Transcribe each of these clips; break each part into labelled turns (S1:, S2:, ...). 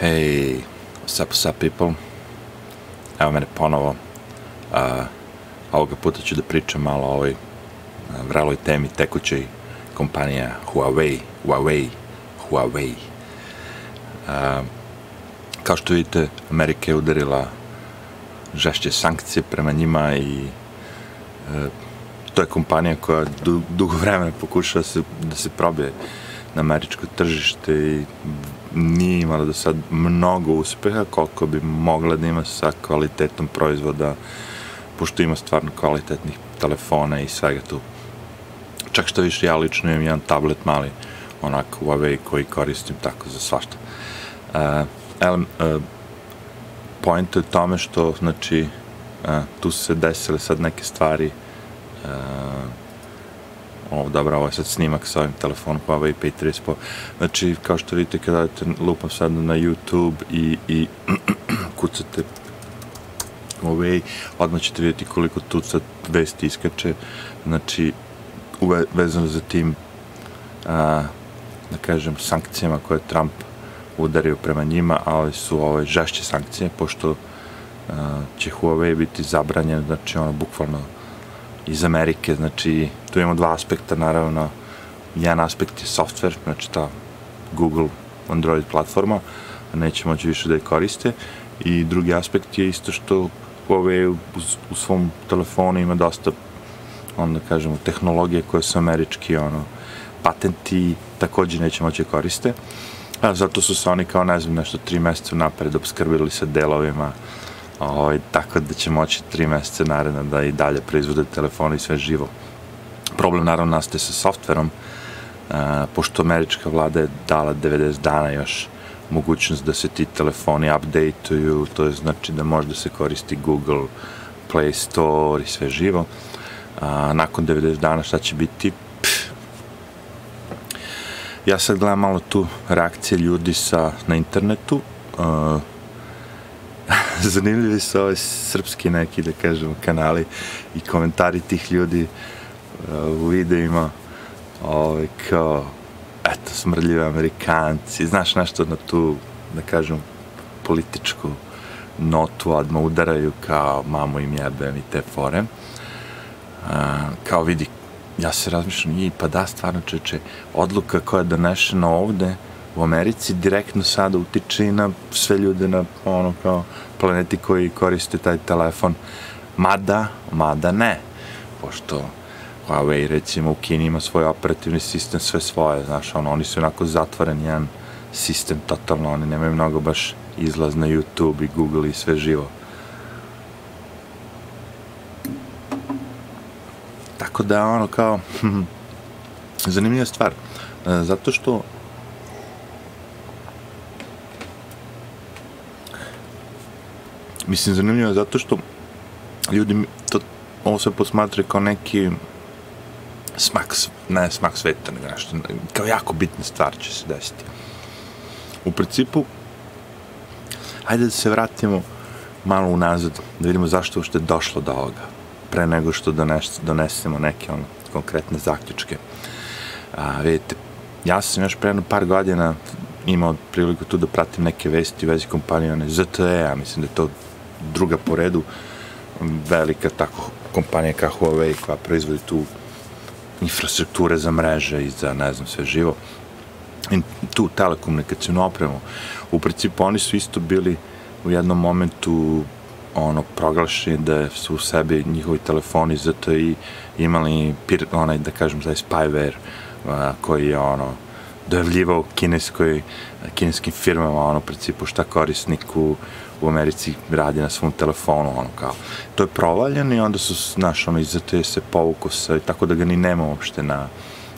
S1: Hej, sup, sup people. Evo mene ponovo. A, ovoga puta ću da pričam malo o ovoj a, vreloj temi tekućoj kompanija Huawei, Huawei, Huawei. A, kao što vidite, Amerika je udarila žešće sankcije prema njima i e, to je kompanija koja du, dugo vremena pokušava se, da se probije na američko tržište i nije imala do sad mnogo uspeha koliko bi mogla da ima sa kvalitetom proizvoda pošto ima stvarno kvalitetnih telefona i svega tu. Čak što više, ja lično imam jedan tablet mali, onako Huawei koji koristim tako za svašta. Uh, ele, uh, point je tome što, znači, uh, tu su se desile sad neke stvari uh, ovo, dobro, ovo je sad snimak sa ovim telefonom Huawei P30 Pro. Znači, kao što vidite, kada dajete lupam sad na YouTube i, i kucate Huawei, odmah ćete vidjeti koliko tu sad vesti iskače. Znači, uve, vezano za tim, a, da kažem, sankcijama koje Trump udario prema njima, ali su ove žešće sankcije, pošto a, će Huawei biti zabranjen, znači ono, bukvalno iz Amerike, znači tu imamo dva aspekta, naravno, jedan aspekt je software, znači ta Google Android platforma, neće moći više da je koriste, i drugi aspekt je isto što Huawei u, u svom telefonu ima dosta, onda kažemo, tehnologije koje su američki, ono, patenti takođe neće moći da koriste, a zato su se oni kao, ne znam, nešto tri meseca napred obskrbili sa delovima, Ovaj, tako da će moći tri meseca naredno da i dalje proizvode telefone i sve živo. Problem naravno nastaje sa softverom, a, pošto američka vlada je dala 90 dana još mogućnost da se ti telefoni updateuju, to je znači da može da se koristi Google Play Store i sve živo. A, nakon 90 dana šta će biti? Pff. Ja sad gledam malo tu reakcije ljudi sa, na internetu, uh, zanimljivi su ovaj srpski neki, da kažemo, kanali i komentari tih ljudi uh, u videima, ovaj, kao, eto, smrdljivi Amerikanci, znaš nešto na tu, da kažem, političku notu, odmah udaraju kao mamu im jebem i te fore. Uh, kao vidi, ja se razmišljam, i pa da, stvarno čeče, odluka koja je donešena ovde, u Americi direktno sada utiče i na sve ljude na ono kao planeti koji koriste taj telefon. Mada, mada ne. Pošto Huawei recimo u Kini ima svoj operativni sistem, sve svoje, znaš, ono, oni su onako zatvoren jedan sistem totalno, oni nemaju mnogo baš izlaz na YouTube i Google i sve živo. Tako da, ono, kao, zanimljiva stvar, e, zato što Mislim, zanimljivo je zato što ljudi to, ovo se posmatra kao neki smak, ne smak sveta, nego nešto, kao jako bitna stvar će se desiti. U principu, hajde da se vratimo malo unazad, da vidimo zašto ušte došlo do ovoga, pre nego što dones, donesemo neke ono, konkretne zaključke. A, vidite, ja sam još pre par godina imao priliku tu da pratim neke vesti u vezi kompanije, one ZTE, a mislim da je to druga po redu velika tako kompanija kao Huawei koja proizvodi tu infrastrukture za mreže i za ne znam sve živo. I tu telekomunikacijnu opremu. U principu oni su isto bili u jednom momentu ono proglašeni da su u sebi njihovi telefoni zato i imali onaj da kažem taj spyware a, koji je ono dojavljivao kineskoj kineskim firmama ono u principu šta korisniku u Americi radi na svom telefonu, ono kao, to je provaljeno i onda su, znaš, ono, iza te se povuku se, tako da ga ni nema uopšte na,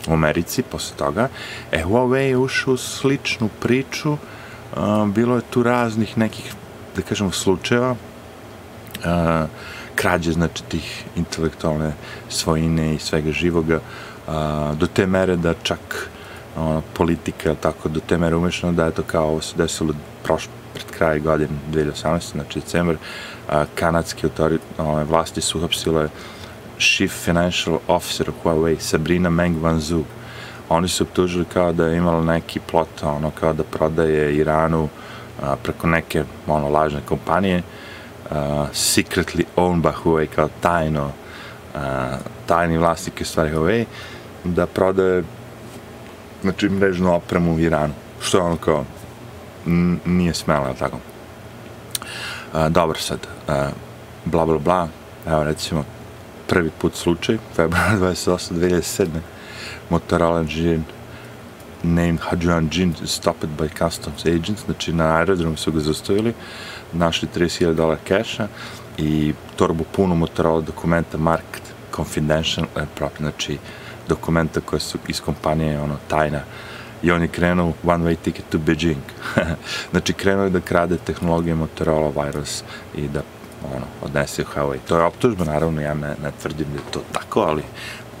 S1: u Americi posle toga. E, Huawei je ušao u sličnu priču, uh, bilo je tu raznih nekih, da kažemo, slučajeva, uh, krađe, znači, tih intelektualne svojine i svega živoga, uh, do te mere da čak ono, politika, tako, do te mere umešano da je to kao ovo se desilo prošlo, pred kraj godine 2018. znači decembar, a, kanadske autori, ove, vlasti su uhapsile Chief Financial Officer u Huawei, Sabrina Meng Wanzhou. Oni su optužili kao da je imala neki plot, ono, kao da prodaje Iranu a, preko neke ono, lažne kompanije, a, secretly owned by Huawei kao tajno, a, tajni vlasnik je stvari Huawei, da prodaje znači mrežnu opremu u Iranu, što je ono kao nije smela, tako. A, dobro sad, a, bla bla bla, evo recimo, prvi put slučaj, februar 28. 2007. Motorola Engine named Hajuan Jin stopped by customs agents, znači na aerodromu su ga zaustavili, našli 30.000 dolara keša i torbu punu Motorola dokumenta marked confidential and proper, znači dokumenta koje su iz kompanije ono tajna i on je krenuo one way ticket to Beijing. znači krenuo je da krade tehnologije Motorola virus i da ono, odnese u Huawei. To je optužba, naravno, ja ne, ne tvrdim da je to tako, ali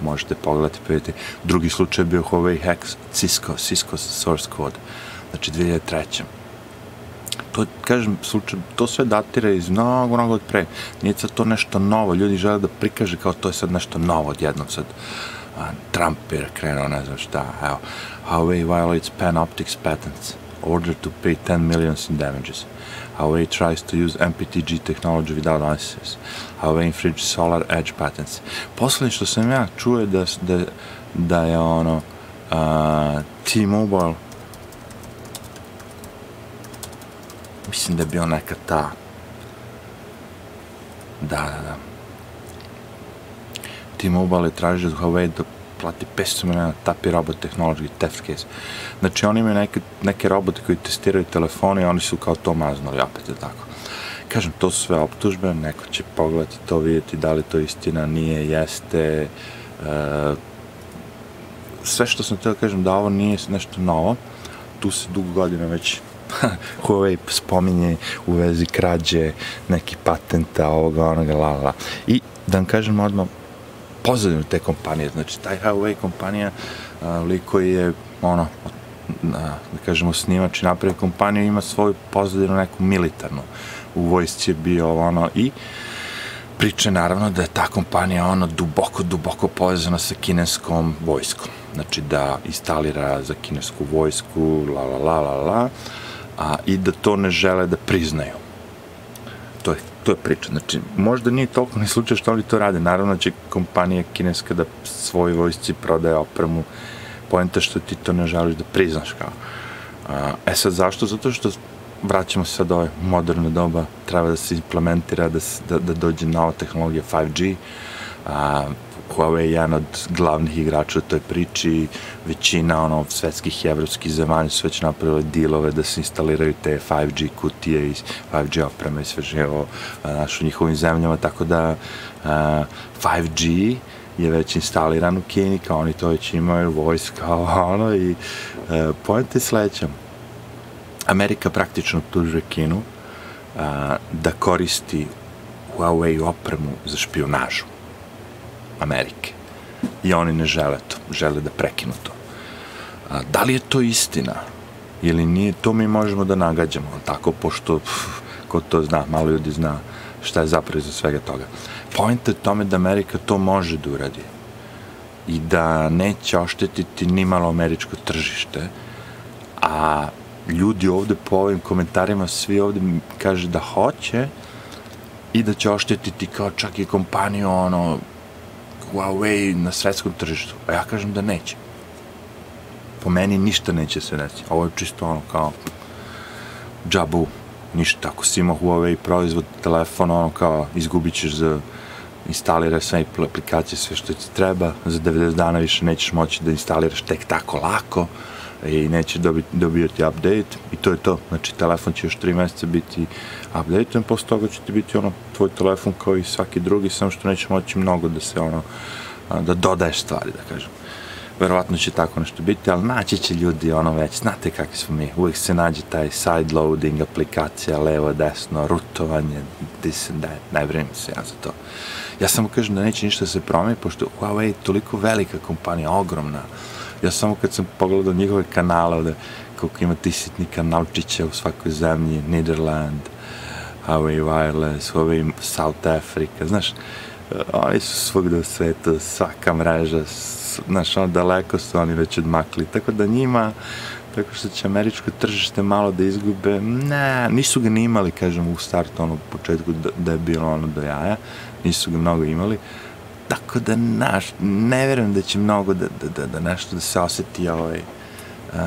S1: možete pogledati, pa. Drugi slučaj je bio Huawei Hex, Cisco, Cisco source code, znači 2003. To, kažem, slučaj, to sve datira iz mnogo, mnogo od pre. Nije sad to nešto novo, ljudi žele da prikaže kao to je sad nešto novo odjednom sad. Trump je krenuo, ne znam šta, evo, Huawei violates Panoptics patents, order to pay 10 millions in damages. Huawei tries to use MPTG technology without licenses. Huawei infringes Solar Edge patents. Poslednje što sam ja čuo je da, da, da je ono uh, T-Mobile mislim da je bio neka ta da, da, da T-Mobile je tražio od Huawei da plati 500 miliona tapi robot technology test. Znači oni imaju neke, neke robote koji testiraju telefone i oni su kao to maznuli, opet je tako. Kažem, to su sve optužbe, neko će pogledati to, vidjeti da li to istina, nije, jeste. E, sve što sam teo da kažem da ovo nije nešto novo, tu se dugo godina već Huawei spominje u vezi krađe, neki patenta, ovoga, onoga, la, la. I da vam kažem odmah, pozadinu te kompanije. Znači, taj Huawei kompanija, liko je, ono, da kažemo, snimač i napravi kompaniju, ima svoju pozadinu neku militarnu. U vojsci je bio ono i priče naravno da je ta kompanija ono duboko, duboko povezana sa kineskom vojskom. Znači da instalira za kinesku vojsku, la la la la la, a, i da to ne žele da priznaju. To je priča. Znači, možda nije toliko ni slučaj što oni to rade. Naravno će kompanija kineska da svoj vojsci prodaje opremu. Poenta što ti to ne želiš da priznaš kao. E sad, zašto? Zato što vraćamo se sad ove moderne doba, treba da se implementira, da, da, da dođe nova tehnologija 5G, a, Huawei je jedan od glavnih igrača u toj priči, većina ono, svetskih i evropskih zemalja su već napravili dilove da se instaliraju te 5G kutije i 5G opreme i sve živo naš u njihovim zemljama, tako da a, 5G je već instaliran u Kini, kao oni to već imaju, vojska, ono, i uh, point je sledeća. Amerika praktično tužuje Kinu a, da koristi Huawei opremu za špionažu. Amerike. I oni ne žele to, žele da prekinu to. A, da li je to istina? Ili nije, to mi možemo da nagađamo, tako, pošto, pff, ko to zna, malo ljudi zna šta je zapravo iza svega toga. Point je tome da Amerika to može da uradi i da neće oštetiti ni malo američko tržište, a ljudi ovde po ovim komentarima svi ovde kaže da hoće i da će oštetiti kao čak i kompaniju ono Huawei na svetskom tržištu? A ja kažem da neće. Po meni ništa neće se reći. Ovo je čisto ono kao džabu, ništa. Ako si ima Huawei proizvod, telefon, ono kao izgubit ćeš za instaliraj sve aplikacije, sve što ti treba, za 90 dana više nećeš moći da instaliraš tek tako lako i neće dobiti, dobijati update i to je to. Znači, telefon će još 3 meseca biti update, posle toga će ti biti ono, tvoj telefon kao i svaki drugi, samo što neće moći mnogo da se ono, da dodaješ stvari, da kažem. Verovatno će tako nešto biti, ali naći će ljudi ono već, znate kakvi smo mi, uvijek se nađe taj side loading, aplikacija, levo, desno, rutovanje, this and that, ne vrem se ja za to. Ja samo kažem da neće ništa se promeni, pošto Huawei je toliko velika kompanija, ogromna, Ja samo kad sam pogledao njihove kanale ovde, koliko ima ti sitni kanalčića u svakoj zemlji, Niderland, Huawei Wireless, Huawei South Africa, znaš, oni su svugde u svetu, svaka mreža, znaš, ono daleko su oni već odmakli, tako da njima tako što će američko tržište malo da izgube, ne, nisu ga ni imali, kažem, u startu, ono, u početku da, da je bilo ono do jaja, nisu ga mnogo imali, tako da, naš, ne verujem da će mnogo da, da, da, da nešto da se oseti, ovaj, uh,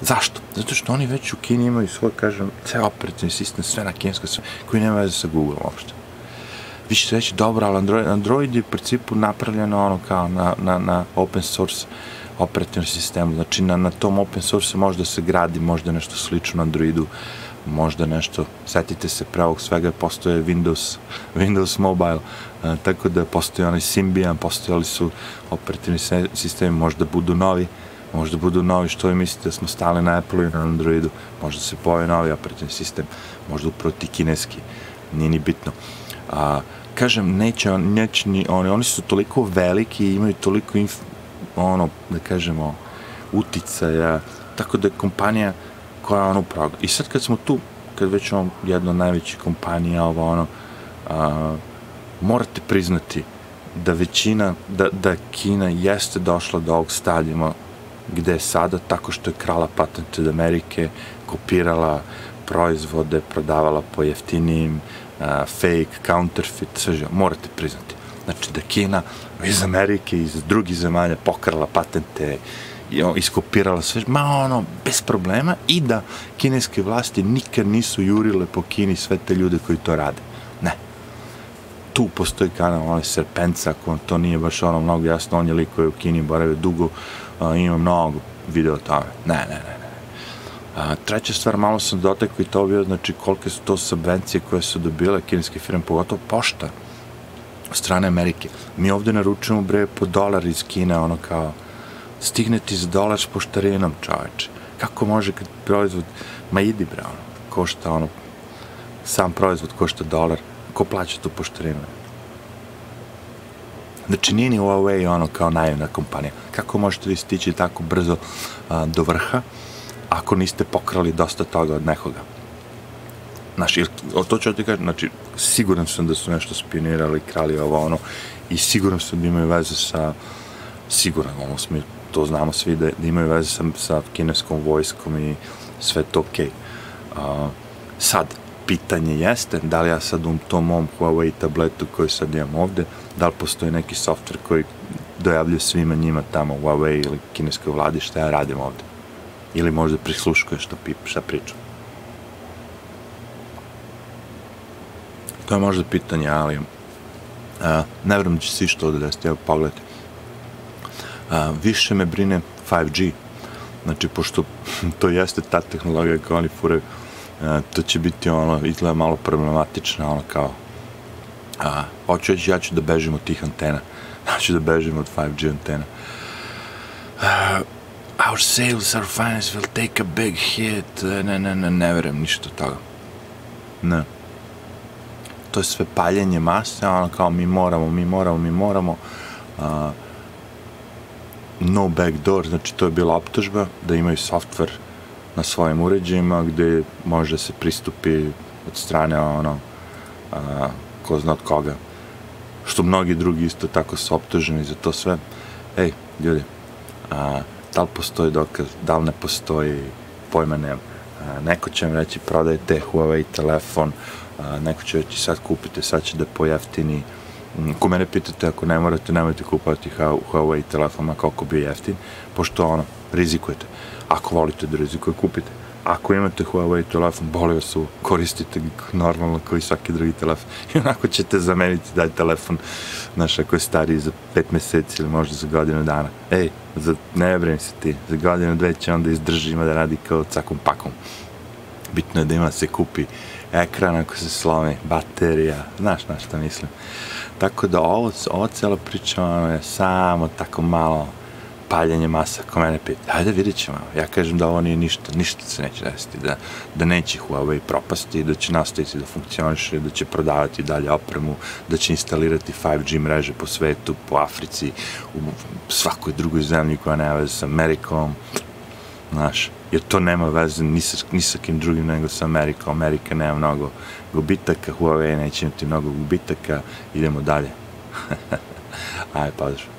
S1: zašto? Zato što oni već u Kini imaju svoj, kažem, ceo operativni sistem, sve na kineskom, sve, koji nema veze sa Google uopšte više će reći, dobro, ali Android, Android je u principu napravljeno ono kao na, na, na open source operativnom sistemu, znači na, na tom open source može da se gradi možda nešto slično Androidu, možda nešto, setite se pre ovog svega, postoje Windows, Windows Mobile, a, tako da postoje onaj Symbian, postojali su operativni sistemi, možda budu novi, možda budu novi, što vi mislite da smo stali na Apple i na Androidu, možda se pojavi novi operativni sistem, možda upravo ti kineski, nije ni bitno. A, kažem, neće, neće ni oni, oni su toliko veliki i imaju toliko, inf, ono, da kažemo, uticaja, tako da kompanija koja ono praga. I sad kad smo tu, kad već ono, jedna od najvećih kompanija, ovo ono, a, morate priznati da većina, da, da Kina jeste došla do ovog stadijuma gde je sada, tako što je krala patente od Amerike, kopirala proizvode, prodavala po jeftinijim, uh, fake, counterfeit, sve živo, morate priznati. Znači da Kina iz Amerike, iz drugih zemalja pokrala patente, iskopirala sve, ma ono, bez problema i da kineske vlasti nikad nisu jurile po Kini sve te ljude koji to rade. Ne. Tu postoji kanal, onaj Serpenca, ako to nije baš ono mnogo jasno, on je lik koji u Kini boravio dugo, uh, ima mnogo video o tome. Ne, ne, ne. A, treća stvar, malo sam dotekao i to bio, znači, kolike su to subvencije koje su dobile kineske firme, pogotovo pošta strane Amerike. Mi ovde naručujemo, bre, po dolar iz Kine, ono kao, stigne ti s poštarinom, čoveče. Kako može kad proizvod, ma idi, bre, ono, košta, ono, sam proizvod košta dolar, ko plaća tu poštarinu? Znači, nije ni Huawei ono kao najemna kompanija. Kako možete vi stići tako brzo a, do vrha, ako niste pokrali dosta toga od nekoga. Znaš, to ću ti kažem, znači, siguran sam da su nešto spionirali, krali ovo, ono, i siguran sam da imaju veze sa, siguran, ono, smo, to znamo svi, da, da imaju veze sa, sa kineskom vojskom i sve to okej. Okay. Uh, sad, pitanje jeste, da li ja sad u tom mom Huawei tabletu koji sad imam ovde, da li postoji neki software koji dojavljuje svima njima tamo u Huawei ili kineskoj vladi šta ja radim ovde ili možda prisluškuje što pi, šta pričam. To je možda pitanje, ali a, ne vjerujem da će svi što ovde desiti, evo pogledajte. A, više me brine 5G, znači pošto to jeste ta tehnologija koja oni furaju, to će biti ono, izgleda malo problematično, ono kao, a, hoću ja ću da bežim od tih antena, ja ću da bežim od 5G antena. A, our sales, our finance will take a big hit, ne, ne, ne, ne verujem ništa toga. Ne. To je sve paljenje mase, ono kao mi moramo, mi moramo, mi moramo. Uh, no backdoor, znači to je bila optužba da imaju software na svojim uređajima gde može da se pristupi od strane ono, a, ko zna od koga. Što mnogi drugi isto tako su optuženi za to sve. Ej, ljudi, a, da li postoji dokaz, da li ne postoji, pojma nema. Neko će vam reći prodajte Huawei telefon, neko će reći sad kupite, sad će da pojeftini. Ako mene pitate, ako ne morate, nemojte kupovati Huawei telefon, ma kako bi jeftin, pošto ono, rizikujete. Ako volite da rizikuje, kupite ako imate Huawei telefon, boli vas u, koristite ga normalno kao i svaki drugi telefon. I onako ćete zameniti daj telefon, znaš, ako je stariji za pet meseci ili možda za godinu dana. Ej, za, ne brini se ti, za godinu dve će onda izdrži, ima da radi kao cakom pakom. Bitno je da ima se kupi ekran ako se slomi, baterija, znaš na što mislim. Tako da ovo, ovo cijela priča ono je samo tako malo paljenje masa, ako mene pita, ajde vidit ćemo, ja kažem da ovo nije ništa, ništa se neće desiti, da, da neće Huawei propasti, da će nastaviti da funkcioniše, da će prodavati dalje opremu, da će instalirati 5G mreže po svetu, po Africi, u svakoj drugoj zemlji koja nema veze sa Amerikom, znaš, jer to nema veze ni sa, ni sa kim drugim nego sa Amerikom, Amerika nema mnogo gubitaka, Huawei neće imati mnogo gubitaka, idemo dalje. Ajde, pozdrav.